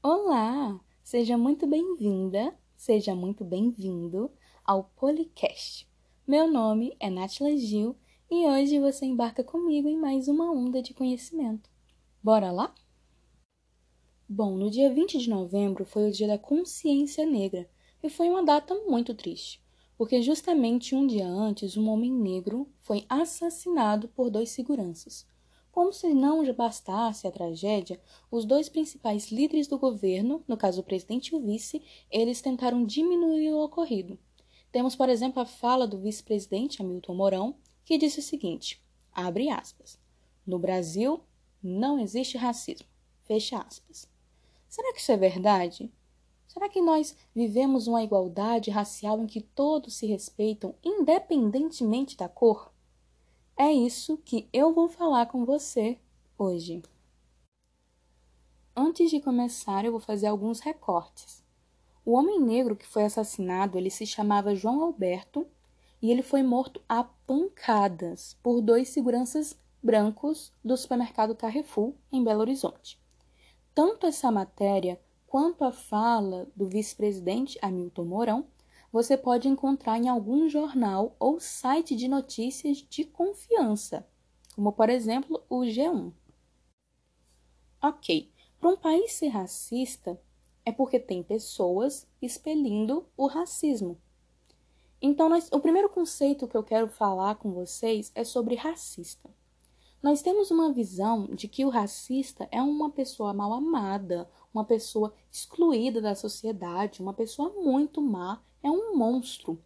Olá! Seja muito bem-vinda, seja muito bem-vindo ao Policast. Meu nome é Natila Gil e hoje você embarca comigo em mais uma onda de conhecimento. Bora lá? Bom, no dia 20 de novembro foi o dia da consciência negra e foi uma data muito triste, porque justamente um dia antes um homem negro foi assassinado por dois seguranças como se não bastasse a tragédia, os dois principais líderes do governo, no caso o presidente e o vice, eles tentaram diminuir o ocorrido. Temos, por exemplo, a fala do vice-presidente Hamilton Mourão, que disse o seguinte: abre aspas. No Brasil não existe racismo. Fecha aspas. Será que isso é verdade? Será que nós vivemos uma igualdade racial em que todos se respeitam, independentemente da cor? É isso que eu vou falar com você hoje. Antes de começar, eu vou fazer alguns recortes. O homem negro que foi assassinado, ele se chamava João Alberto e ele foi morto a pancadas por dois seguranças brancos do supermercado Carrefour em Belo Horizonte. Tanto essa matéria quanto a fala do vice-presidente Hamilton Mourão você pode encontrar em algum jornal ou site de notícias de confiança, como por exemplo o G1. Ok, para um país ser racista é porque tem pessoas expelindo o racismo. Então, nós, o primeiro conceito que eu quero falar com vocês é sobre racista. Nós temos uma visão de que o racista é uma pessoa mal amada, uma pessoa excluída da sociedade, uma pessoa muito má é um monstro.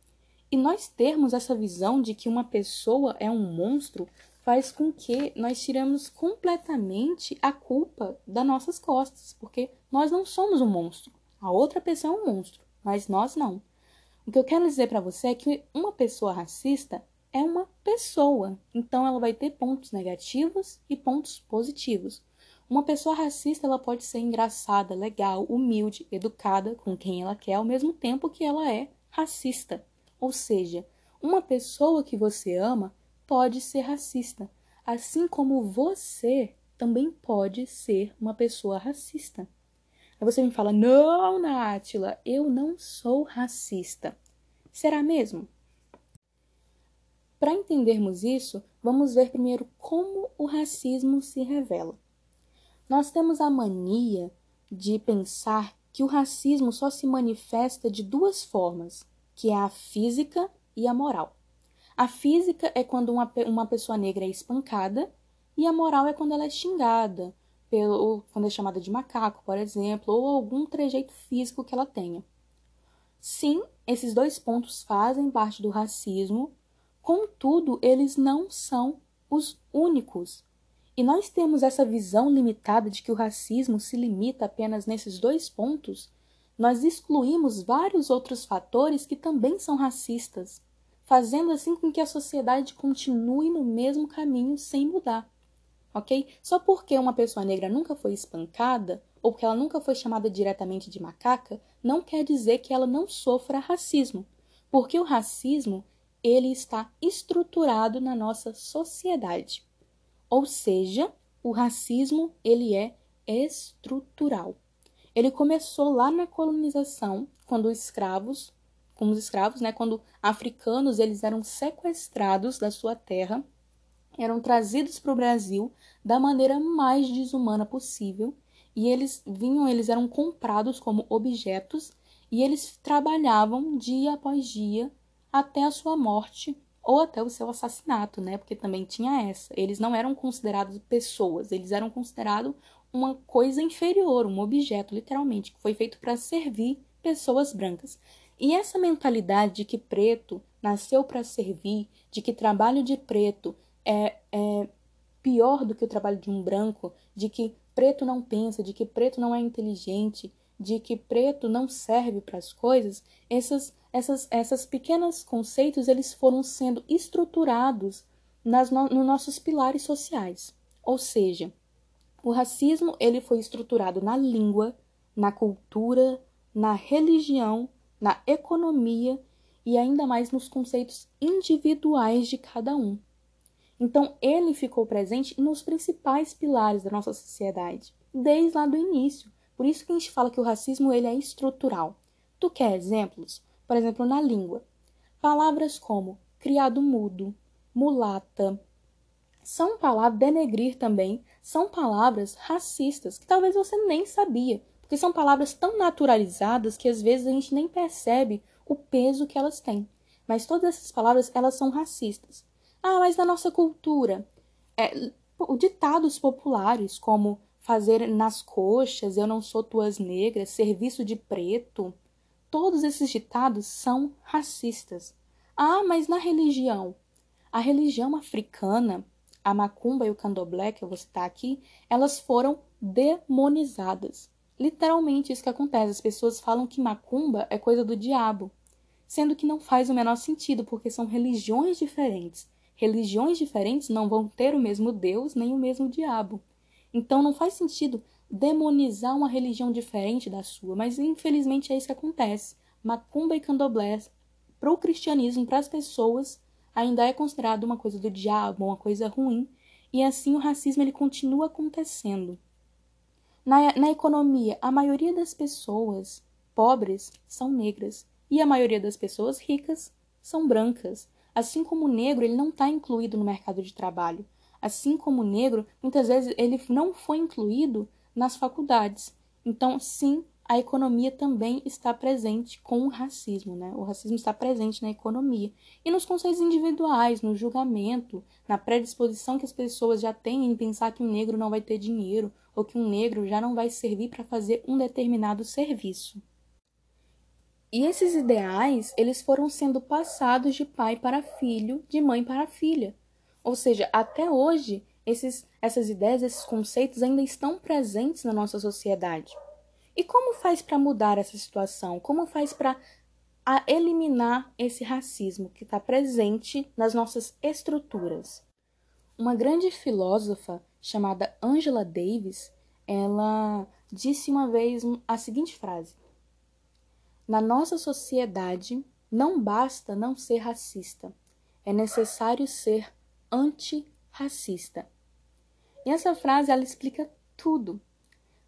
E nós termos essa visão de que uma pessoa é um monstro faz com que nós tiramos completamente a culpa das nossas costas, porque nós não somos um monstro. A outra pessoa é um monstro, mas nós não. O que eu quero dizer para você é que uma pessoa racista é uma pessoa, então ela vai ter pontos negativos e pontos positivos. Uma pessoa racista ela pode ser engraçada, legal, humilde, educada com quem ela quer, ao mesmo tempo que ela é racista. Ou seja, uma pessoa que você ama pode ser racista, assim como você também pode ser uma pessoa racista. Aí você me fala: "Não, Nátila, eu não sou racista". Será mesmo? Para entendermos isso, vamos ver primeiro como o racismo se revela. Nós temos a mania de pensar que o racismo só se manifesta de duas formas, que é a física e a moral. A física é quando uma, uma pessoa negra é espancada e a moral é quando ela é xingada, pelo, quando é chamada de macaco, por exemplo, ou algum trejeito físico que ela tenha. Sim, esses dois pontos fazem parte do racismo, contudo, eles não são os únicos e nós temos essa visão limitada de que o racismo se limita apenas nesses dois pontos, nós excluímos vários outros fatores que também são racistas, fazendo assim com que a sociedade continue no mesmo caminho sem mudar. Ok? Só porque uma pessoa negra nunca foi espancada ou que ela nunca foi chamada diretamente de macaca, não quer dizer que ela não sofra racismo, porque o racismo ele está estruturado na nossa sociedade. Ou seja, o racismo ele é estrutural. Ele começou lá na colonização, quando os escravos, como os escravos, né, quando africanos eles eram sequestrados da sua terra, eram trazidos para o Brasil da maneira mais desumana possível, e eles vinham, eles eram comprados como objetos e eles trabalhavam dia após dia até a sua morte ou até o seu assassinato, né? Porque também tinha essa. Eles não eram considerados pessoas, eles eram considerados uma coisa inferior, um objeto, literalmente, que foi feito para servir pessoas brancas. E essa mentalidade de que preto nasceu para servir, de que trabalho de preto é, é pior do que o trabalho de um branco, de que preto não pensa, de que preto não é inteligente, de que preto não serve para as coisas, essas essas, essas pequenos conceitos eles foram sendo estruturados nas no, nos nossos pilares sociais. Ou seja, o racismo ele foi estruturado na língua, na cultura, na religião, na economia e ainda mais nos conceitos individuais de cada um. Então, ele ficou presente nos principais pilares da nossa sociedade, desde lá do início. Por isso que a gente fala que o racismo ele é estrutural. Tu quer exemplos? Por exemplo, na língua. Palavras como criado mudo, mulata, são palavras, denegrir também, são palavras racistas, que talvez você nem sabia, porque são palavras tão naturalizadas que às vezes a gente nem percebe o peso que elas têm. Mas todas essas palavras, elas são racistas. Ah, mas na nossa cultura, é, ditados populares como fazer nas coxas, eu não sou tuas negras, serviço de preto, todos esses ditados são racistas. Ah, mas na religião, a religião africana a macumba e o candomblé, que eu vou citar aqui, elas foram demonizadas. Literalmente isso que acontece. As pessoas falam que macumba é coisa do diabo, sendo que não faz o menor sentido, porque são religiões diferentes. Religiões diferentes não vão ter o mesmo Deus nem o mesmo diabo. Então não faz sentido demonizar uma religião diferente da sua, mas infelizmente é isso que acontece. Macumba e candomblé para o cristianismo, para as pessoas, ainda é considerado uma coisa do diabo, uma coisa ruim, e assim o racismo ele continua acontecendo. Na, na economia, a maioria das pessoas pobres são negras e a maioria das pessoas ricas são brancas. Assim como o negro ele não está incluído no mercado de trabalho, assim como o negro muitas vezes ele não foi incluído nas faculdades. Então, sim, a economia também está presente com o racismo, né? O racismo está presente na economia e nos conceitos individuais, no julgamento, na predisposição que as pessoas já têm em pensar que um negro não vai ter dinheiro ou que um negro já não vai servir para fazer um determinado serviço. E esses ideais, eles foram sendo passados de pai para filho, de mãe para filha. Ou seja, até hoje, esses, essas ideias, esses conceitos ainda estão presentes na nossa sociedade. E como faz para mudar essa situação? Como faz para eliminar esse racismo que está presente nas nossas estruturas? Uma grande filósofa chamada Angela Davis, ela disse uma vez a seguinte frase: Na nossa sociedade não basta não ser racista, é necessário ser antirracista. E essa frase ela explica tudo.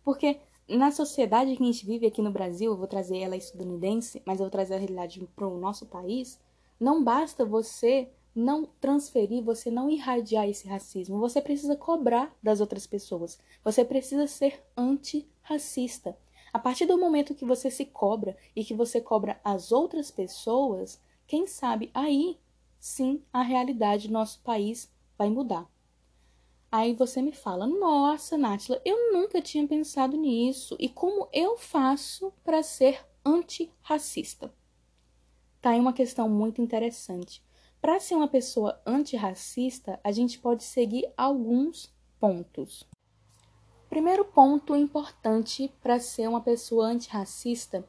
Porque na sociedade que a gente vive aqui no Brasil, eu vou trazer ela estadunidense, mas eu vou trazer a realidade para o nosso país, não basta você não transferir, você não irradiar esse racismo, você precisa cobrar das outras pessoas, você precisa ser antirracista. A partir do momento que você se cobra e que você cobra as outras pessoas, quem sabe aí sim a realidade do nosso país vai mudar. Aí você me fala: Nossa, Nátila, eu nunca tinha pensado nisso. E como eu faço para ser antirracista? Tá aí uma questão muito interessante. Para ser uma pessoa antirracista, a gente pode seguir alguns pontos. Primeiro ponto importante para ser uma pessoa antirracista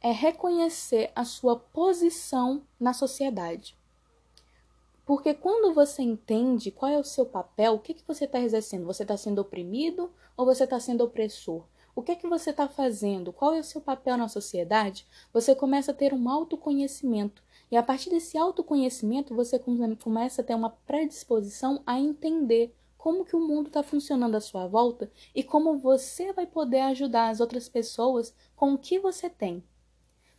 é reconhecer a sua posição na sociedade. Porque quando você entende qual é o seu papel, o que, que você está exercendo? Você está sendo oprimido ou você está sendo opressor? O que que você está fazendo? Qual é o seu papel na sociedade? Você começa a ter um autoconhecimento. E a partir desse autoconhecimento, você começa a ter uma predisposição a entender como que o mundo está funcionando à sua volta e como você vai poder ajudar as outras pessoas com o que você tem.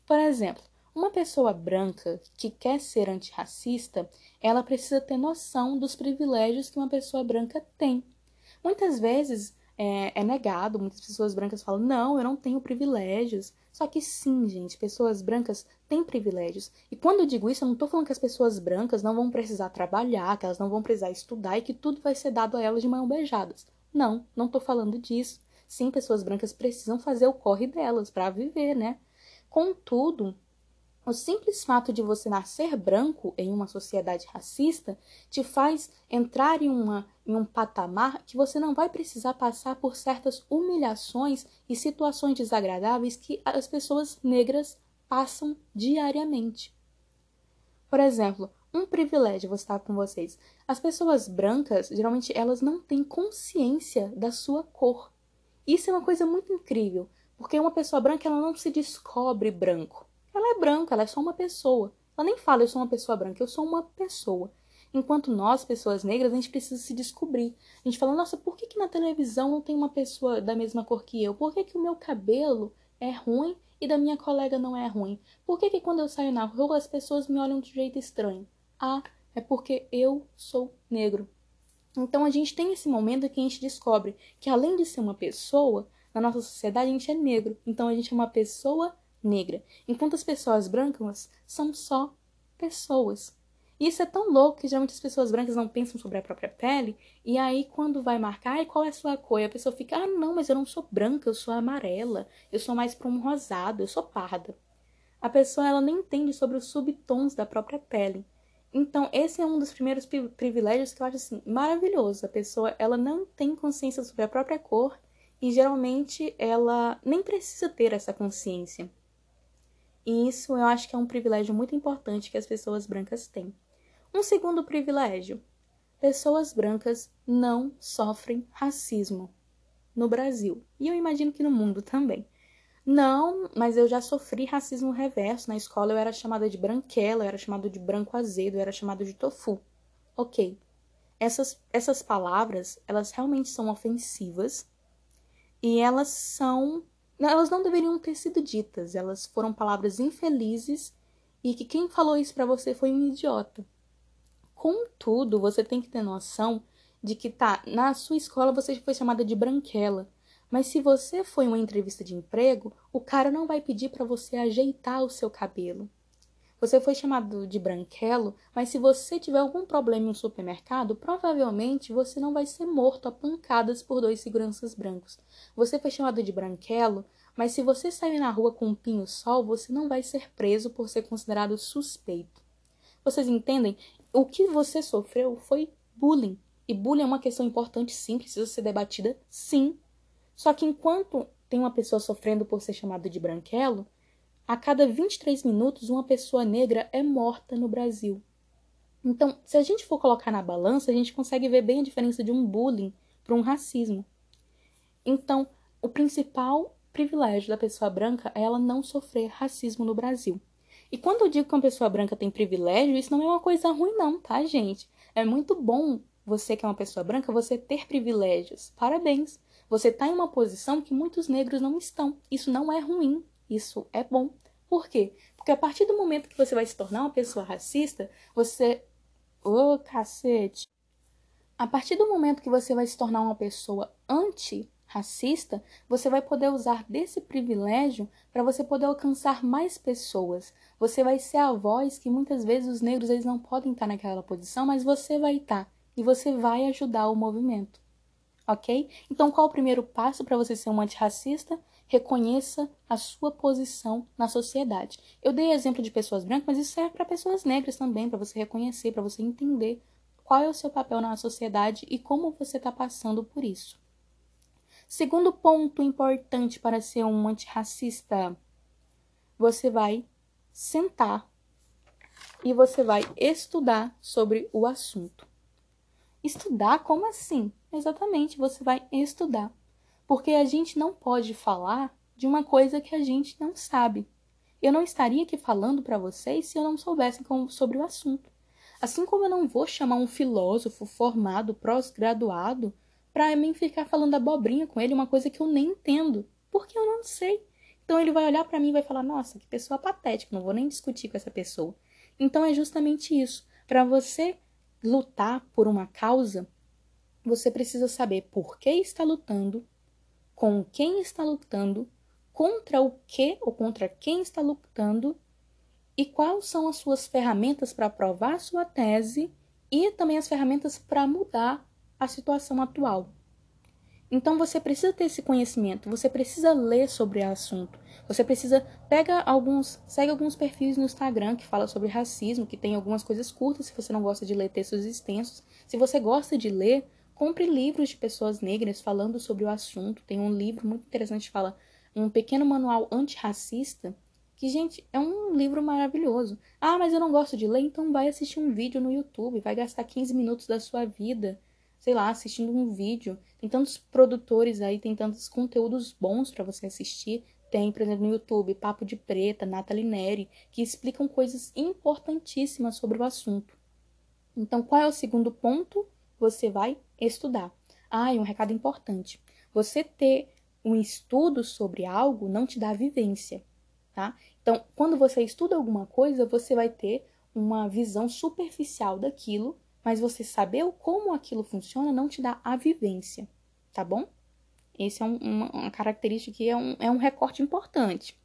Por exemplo, uma pessoa branca que quer ser antirracista, ela precisa ter noção dos privilégios que uma pessoa branca tem. Muitas vezes é, é, negado, muitas pessoas brancas falam, não, eu não tenho privilégios. Só que sim, gente, pessoas brancas têm privilégios. E quando eu digo isso, eu não estou falando que as pessoas brancas não vão precisar trabalhar, que elas não vão precisar estudar e que tudo vai ser dado a elas de mão beijadas. Não, não estou falando disso. Sim, pessoas brancas precisam fazer o corre delas para viver, né? Contudo, o simples fato de você nascer branco em uma sociedade racista te faz entrar em, uma, em um patamar que você não vai precisar passar por certas humilhações e situações desagradáveis que as pessoas negras passam diariamente. Por exemplo, um privilégio vou estar com vocês. As pessoas brancas, geralmente, elas não têm consciência da sua cor. Isso é uma coisa muito incrível, porque uma pessoa branca ela não se descobre branco ela é branca, ela é só uma pessoa. Ela nem fala eu sou uma pessoa branca, eu sou uma pessoa. Enquanto nós, pessoas negras, a gente precisa se descobrir. A gente fala, nossa, por que, que na televisão não tem uma pessoa da mesma cor que eu? Por que, que o meu cabelo é ruim e da minha colega não é ruim? Por que, que quando eu saio na rua as pessoas me olham de jeito estranho? Ah, é porque eu sou negro. Então a gente tem esse momento que a gente descobre que além de ser uma pessoa, na nossa sociedade a gente é negro. Então a gente é uma pessoa negra. Enquanto as pessoas brancas são só pessoas. E isso é tão louco que geralmente as pessoas brancas não pensam sobre a própria pele, e aí quando vai marcar, e qual é a sua cor? E a pessoa fica, ah, não, mas eu não sou branca, eu sou amarela, eu sou mais para um rosado, eu sou parda. A pessoa ela nem entende sobre os subtons da própria pele. Então, esse é um dos primeiros privilégios que eu acho assim maravilhoso. A pessoa ela não tem consciência sobre a própria cor e geralmente ela nem precisa ter essa consciência. E isso eu acho que é um privilégio muito importante que as pessoas brancas têm. Um segundo privilégio: pessoas brancas não sofrem racismo no Brasil. E eu imagino que no mundo também. Não, mas eu já sofri racismo reverso. Na escola eu era chamada de branquela, eu era chamada de branco azedo, eu era chamada de tofu. Ok. Essas, essas palavras, elas realmente são ofensivas e elas são elas não deveriam ter sido ditas, elas foram palavras infelizes e que quem falou isso para você foi um idiota. Contudo, você tem que ter noção de que tá, na sua escola você foi chamada de branquela, mas se você foi uma entrevista de emprego, o cara não vai pedir para você ajeitar o seu cabelo. Você foi chamado de branquelo, mas se você tiver algum problema em um supermercado, provavelmente você não vai ser morto a pancadas por dois seguranças brancos. Você foi chamado de branquelo, mas se você sair na rua com um pinho-sol, você não vai ser preso por ser considerado suspeito. Vocês entendem? O que você sofreu foi bullying. E bullying é uma questão importante, sim, precisa ser debatida, sim. Só que enquanto tem uma pessoa sofrendo por ser chamada de branquelo, a cada 23 minutos, uma pessoa negra é morta no Brasil. Então, se a gente for colocar na balança, a gente consegue ver bem a diferença de um bullying para um racismo. Então, o principal privilégio da pessoa branca é ela não sofrer racismo no Brasil. E quando eu digo que uma pessoa branca tem privilégio, isso não é uma coisa ruim, não, tá, gente? É muito bom você que é uma pessoa branca, você ter privilégios. Parabéns! Você está em uma posição que muitos negros não estão. Isso não é ruim, isso é bom. Por quê? Porque a partir do momento que você vai se tornar uma pessoa racista, você. Ô, oh, cacete! A partir do momento que você vai se tornar uma pessoa anti-racista, você vai poder usar desse privilégio para você poder alcançar mais pessoas. Você vai ser a voz que muitas vezes os negros eles não podem estar naquela posição, mas você vai estar e você vai ajudar o movimento. Ok? Então, qual o primeiro passo para você ser um antirracista? Reconheça a sua posição na sociedade. Eu dei exemplo de pessoas brancas, mas isso serve para pessoas negras também, para você reconhecer, para você entender qual é o seu papel na sociedade e como você está passando por isso. Segundo ponto importante para ser um antirracista, você vai sentar e você vai estudar sobre o assunto. Estudar? Como assim? Exatamente, você vai estudar porque a gente não pode falar de uma coisa que a gente não sabe. Eu não estaria aqui falando para vocês se eu não soubesse sobre o assunto. Assim como eu não vou chamar um filósofo formado, pós-graduado, para mim ficar falando abobrinha com ele, uma coisa que eu nem entendo, porque eu não sei. Então ele vai olhar para mim e vai falar: "Nossa, que pessoa patética, não vou nem discutir com essa pessoa". Então é justamente isso. Para você lutar por uma causa, você precisa saber por que está lutando, com quem está lutando, contra o que ou contra quem está lutando e quais são as suas ferramentas para provar sua tese e também as ferramentas para mudar a situação atual. Então você precisa ter esse conhecimento, você precisa ler sobre o assunto. Você precisa pega alguns, segue alguns perfis no Instagram que fala sobre racismo, que tem algumas coisas curtas se você não gosta de ler textos extensos. Se você gosta de ler, Compre livros de pessoas negras falando sobre o assunto. Tem um livro muito interessante que fala um pequeno manual antirracista, que, gente, é um livro maravilhoso. Ah, mas eu não gosto de ler, então vai assistir um vídeo no YouTube, vai gastar 15 minutos da sua vida, sei lá, assistindo um vídeo. Tem tantos produtores aí, tem tantos conteúdos bons para você assistir. Tem, por exemplo, no YouTube, Papo de Preta, Nathalie Neri, que explicam coisas importantíssimas sobre o assunto. Então, qual é o segundo ponto? Você vai estudar. Ah, e um recado importante. Você ter um estudo sobre algo não te dá vivência, tá? Então, quando você estuda alguma coisa, você vai ter uma visão superficial daquilo, mas você saber como aquilo funciona não te dá a vivência, tá bom? Esse é um, uma, uma, característica que é um, é um recorte importante.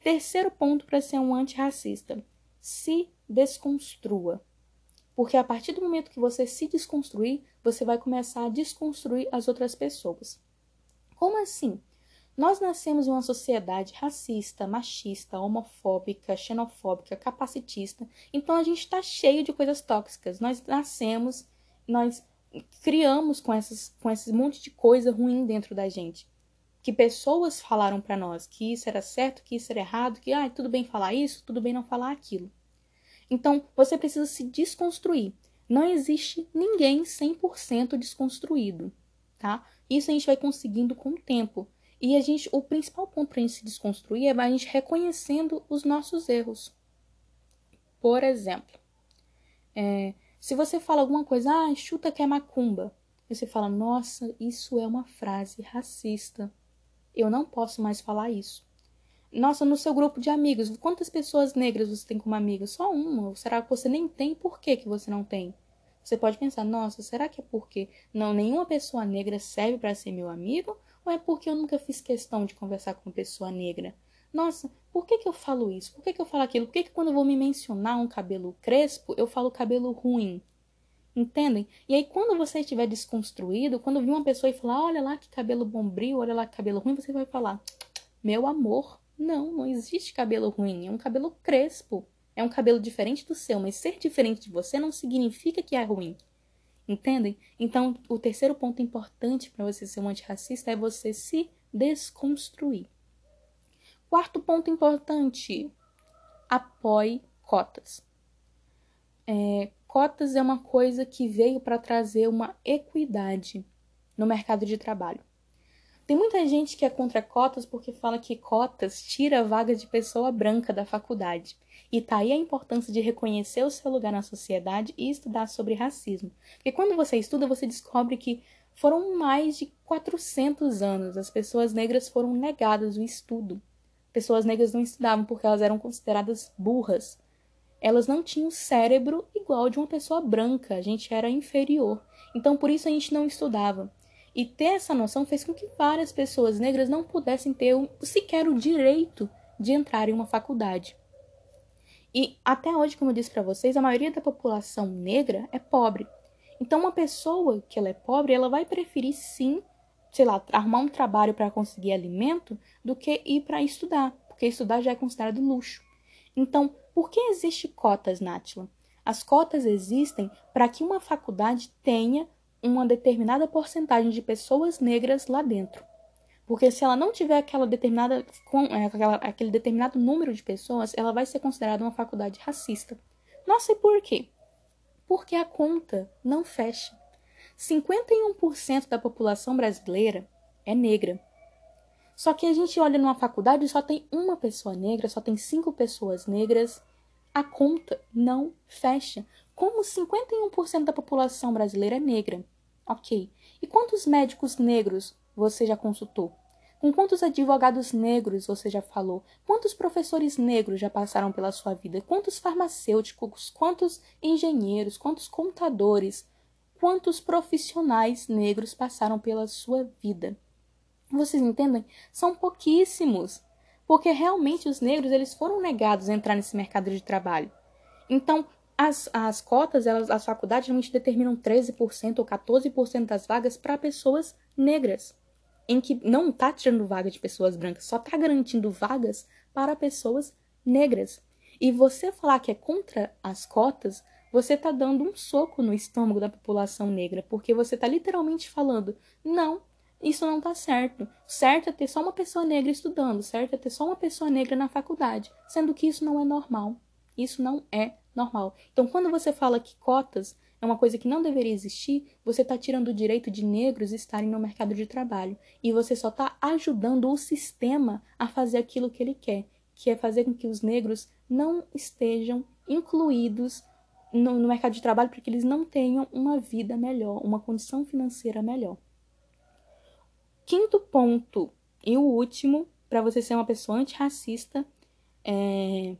Terceiro ponto para ser um antirracista: se desconstrua. Porque a partir do momento que você se desconstruir, você vai começar a desconstruir as outras pessoas. Como assim? Nós nascemos em uma sociedade racista, machista, homofóbica, xenofóbica, capacitista. Então a gente está cheio de coisas tóxicas. Nós nascemos, nós criamos com, essas, com esse monte de coisa ruim dentro da gente. Que pessoas falaram para nós que isso era certo, que isso era errado, que ah, tudo bem falar isso, tudo bem não falar aquilo. Então, você precisa se desconstruir. Não existe ninguém 100% desconstruído, tá? Isso a gente vai conseguindo com o tempo. E a gente, o principal ponto para a gente se desconstruir é a gente reconhecendo os nossos erros. Por exemplo, é, se você fala alguma coisa, ah, chuta que é macumba, você fala, nossa, isso é uma frase racista. Eu não posso mais falar isso. Nossa, no seu grupo de amigos, quantas pessoas negras você tem como amiga? Só uma. Ou será que você nem tem? Por que, que você não tem? Você pode pensar, nossa, será que é porque não nenhuma pessoa negra serve para ser meu amigo? Ou é porque eu nunca fiz questão de conversar com uma pessoa negra? Nossa, por que, que eu falo isso? Por que, que eu falo aquilo? Por que, que quando eu vou me mencionar um cabelo crespo, eu falo cabelo ruim? Entendem? E aí, quando você estiver desconstruído, quando vir uma pessoa e falar, olha lá que cabelo bombril, olha lá que cabelo ruim, você vai falar, meu amor, não, não existe cabelo ruim, é um cabelo crespo. É um cabelo diferente do seu, mas ser diferente de você não significa que é ruim. Entendem? Então, o terceiro ponto importante para você ser um antirracista é você se desconstruir. Quarto ponto importante: apoie cotas. É, cotas é uma coisa que veio para trazer uma equidade no mercado de trabalho. Tem muita gente que é contra cotas porque fala que cotas tira a vaga de pessoa branca da faculdade. E tá aí a importância de reconhecer o seu lugar na sociedade e estudar sobre racismo. Porque quando você estuda, você descobre que foram mais de 400 anos as pessoas negras foram negadas o estudo pessoas negras não estudavam porque elas eram consideradas burras. Elas não tinham cérebro igual de uma pessoa branca, a gente era inferior. Então por isso a gente não estudava. E ter essa noção fez com que várias pessoas negras não pudessem ter um, sequer o direito de entrar em uma faculdade. E até hoje, como eu disse para vocês, a maioria da população negra é pobre. Então uma pessoa que ela é pobre, ela vai preferir sim sei lá, arrumar um trabalho para conseguir alimento do que ir para estudar, porque estudar já é considerado luxo. Então, por que existem cotas, Nátila? As cotas existem para que uma faculdade tenha uma determinada porcentagem de pessoas negras lá dentro. Porque se ela não tiver aquela determinada, é, aquela, aquele determinado número de pessoas, ela vai ser considerada uma faculdade racista. Nossa, e por quê? Porque a conta não fecha. 51% da população brasileira é negra. Só que a gente olha numa faculdade e só tem uma pessoa negra, só tem cinco pessoas negras. A conta não fecha. Como 51% da população brasileira é negra. Ok. E quantos médicos negros você já consultou? Com quantos advogados negros você já falou? Quantos professores negros já passaram pela sua vida? Quantos farmacêuticos? Quantos engenheiros? Quantos contadores? quantos profissionais negros passaram pela sua vida. Vocês entendem? São pouquíssimos, porque realmente os negros eles foram negados a entrar nesse mercado de trabalho. Então, as, as cotas, elas, as faculdades realmente determinam 13% ou 14% das vagas para pessoas negras, em que não está tirando vaga de pessoas brancas, só está garantindo vagas para pessoas negras. E você falar que é contra as cotas você está dando um soco no estômago da população negra, porque você está literalmente falando: não, isso não está certo. Certo é ter só uma pessoa negra estudando, certo é ter só uma pessoa negra na faculdade, sendo que isso não é normal. Isso não é normal. Então, quando você fala que cotas é uma coisa que não deveria existir, você está tirando o direito de negros estarem no mercado de trabalho. E você só está ajudando o sistema a fazer aquilo que ele quer, que é fazer com que os negros não estejam incluídos no, no mercado de trabalho para que eles não tenham uma vida melhor, uma condição financeira melhor. Quinto ponto e o último, para você ser uma pessoa antirracista, é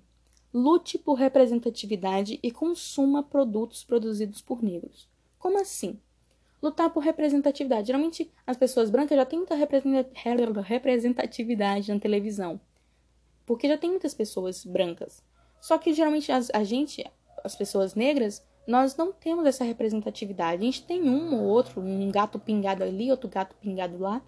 lute por representatividade e consuma produtos produzidos por negros. Como assim? Lutar por representatividade. Geralmente as pessoas brancas já têm muita representatividade na televisão. Porque já tem muitas pessoas brancas. Só que geralmente as, a gente, as pessoas negras, nós não temos essa representatividade. A gente tem um ou outro, um gato pingado ali, outro gato pingado lá.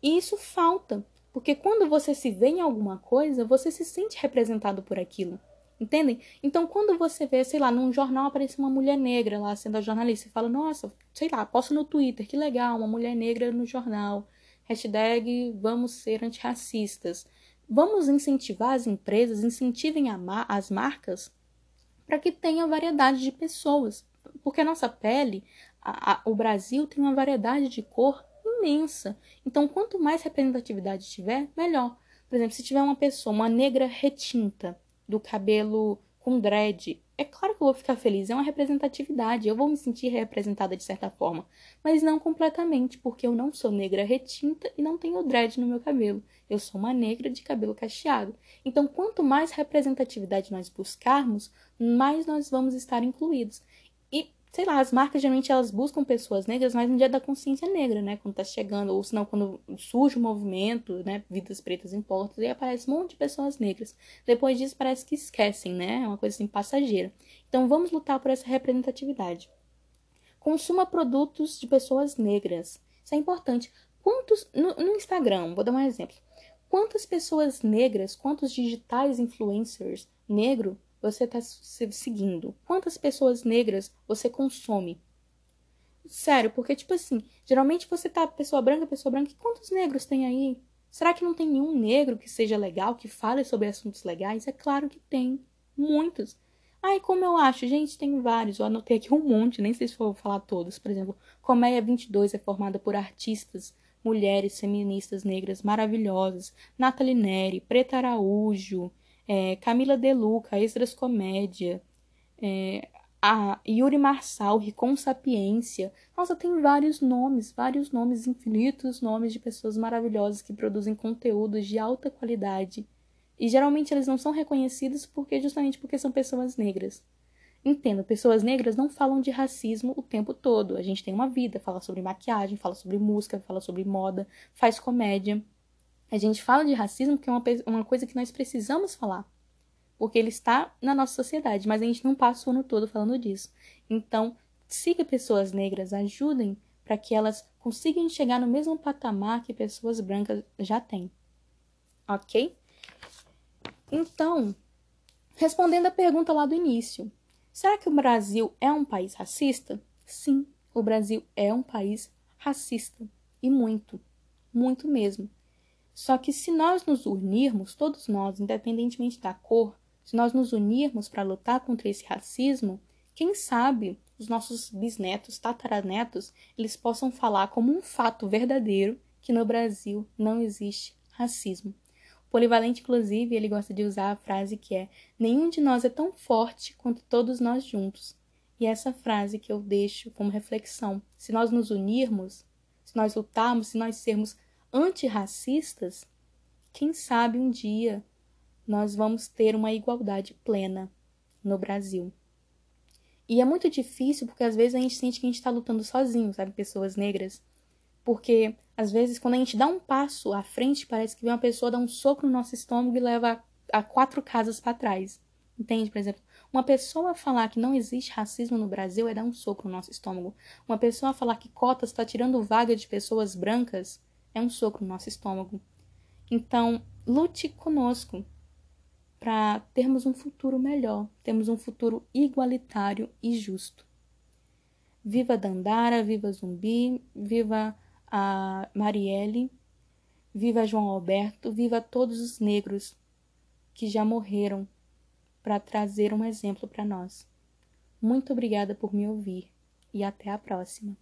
E isso falta. Porque quando você se vê em alguma coisa, você se sente representado por aquilo. Entendem? Então, quando você vê, sei lá, num jornal aparece uma mulher negra lá sendo a jornalista, você fala, nossa, sei lá, posto no Twitter, que legal, uma mulher negra no jornal. Hashtag vamos ser antirracistas. Vamos incentivar as empresas, incentivem as marcas para que tenha variedade de pessoas. Porque a nossa pele, a, a, o Brasil tem uma variedade de cor imensa. Então, quanto mais representatividade tiver, melhor. Por exemplo, se tiver uma pessoa, uma negra retinta, do cabelo com dread, é claro que eu vou ficar feliz, é uma representatividade, eu vou me sentir representada de certa forma, mas não completamente, porque eu não sou negra retinta e não tenho dread no meu cabelo. Eu sou uma negra de cabelo cacheado. Então, quanto mais representatividade nós buscarmos, mais nós vamos estar incluídos. Sei lá, as marcas geralmente elas buscam pessoas negras, mas no dia da consciência negra, né? Quando tá chegando, ou senão quando surge o um movimento, né? Vidas pretas importam, e aparece um monte de pessoas negras. Depois disso parece que esquecem, né? É uma coisa assim passageira. Então vamos lutar por essa representatividade. Consuma produtos de pessoas negras. Isso é importante. Quantos. No, no Instagram, vou dar um exemplo. Quantas pessoas negras, quantos digitais influencers negro você está seguindo? Quantas pessoas negras você consome? Sério, porque, tipo assim, geralmente você tá pessoa branca, pessoa branca, e quantos negros tem aí? Será que não tem nenhum negro que seja legal, que fale sobre assuntos legais? É claro que tem. Muitos. Ai, como eu acho? Gente, tem vários. Eu anotei aqui um monte, nem sei se vou falar todos. Por exemplo, Coméia 22 é formada por artistas, mulheres feministas negras maravilhosas. Nathalie Neri, Preta Araújo, é, Camila Deluca, Extras Comédia, é, a Yuri Marçal, Ricom Sapiência. Nossa, tem vários nomes, vários nomes, infinitos nomes de pessoas maravilhosas que produzem conteúdos de alta qualidade. E geralmente eles não são reconhecidos porque justamente porque são pessoas negras. Entendo, pessoas negras não falam de racismo o tempo todo. A gente tem uma vida, fala sobre maquiagem, fala sobre música, fala sobre moda, faz comédia. A gente fala de racismo porque é uma, uma coisa que nós precisamos falar. Porque ele está na nossa sociedade, mas a gente não passa o ano todo falando disso. Então, siga pessoas negras, ajudem para que elas consigam chegar no mesmo patamar que pessoas brancas já têm. Ok? Então, respondendo a pergunta lá do início, será que o Brasil é um país racista? Sim, o Brasil é um país racista. E muito. Muito mesmo. Só que se nós nos unirmos, todos nós, independentemente da cor, se nós nos unirmos para lutar contra esse racismo, quem sabe os nossos bisnetos, tataranetos, eles possam falar como um fato verdadeiro que no Brasil não existe racismo. O Polivalente, inclusive, ele gosta de usar a frase que é: nenhum de nós é tão forte quanto todos nós juntos. E essa frase que eu deixo como reflexão. Se nós nos unirmos, se nós lutarmos, se nós sermos antirracistas, quem sabe um dia nós vamos ter uma igualdade plena no Brasil. E é muito difícil porque às vezes a gente sente que a gente está lutando sozinho, sabe? Pessoas negras. Porque às vezes quando a gente dá um passo à frente, parece que vem uma pessoa dar um soco no nosso estômago e leva a quatro casas para trás. Entende? Por exemplo, uma pessoa falar que não existe racismo no Brasil é dar um soco no nosso estômago. Uma pessoa falar que cotas está tirando vaga de pessoas brancas é um soco no nosso estômago. Então, lute conosco para termos um futuro melhor, termos um futuro igualitário e justo. Viva Dandara, viva Zumbi, viva a Marielle, viva João Alberto, viva todos os negros que já morreram para trazer um exemplo para nós. Muito obrigada por me ouvir e até a próxima.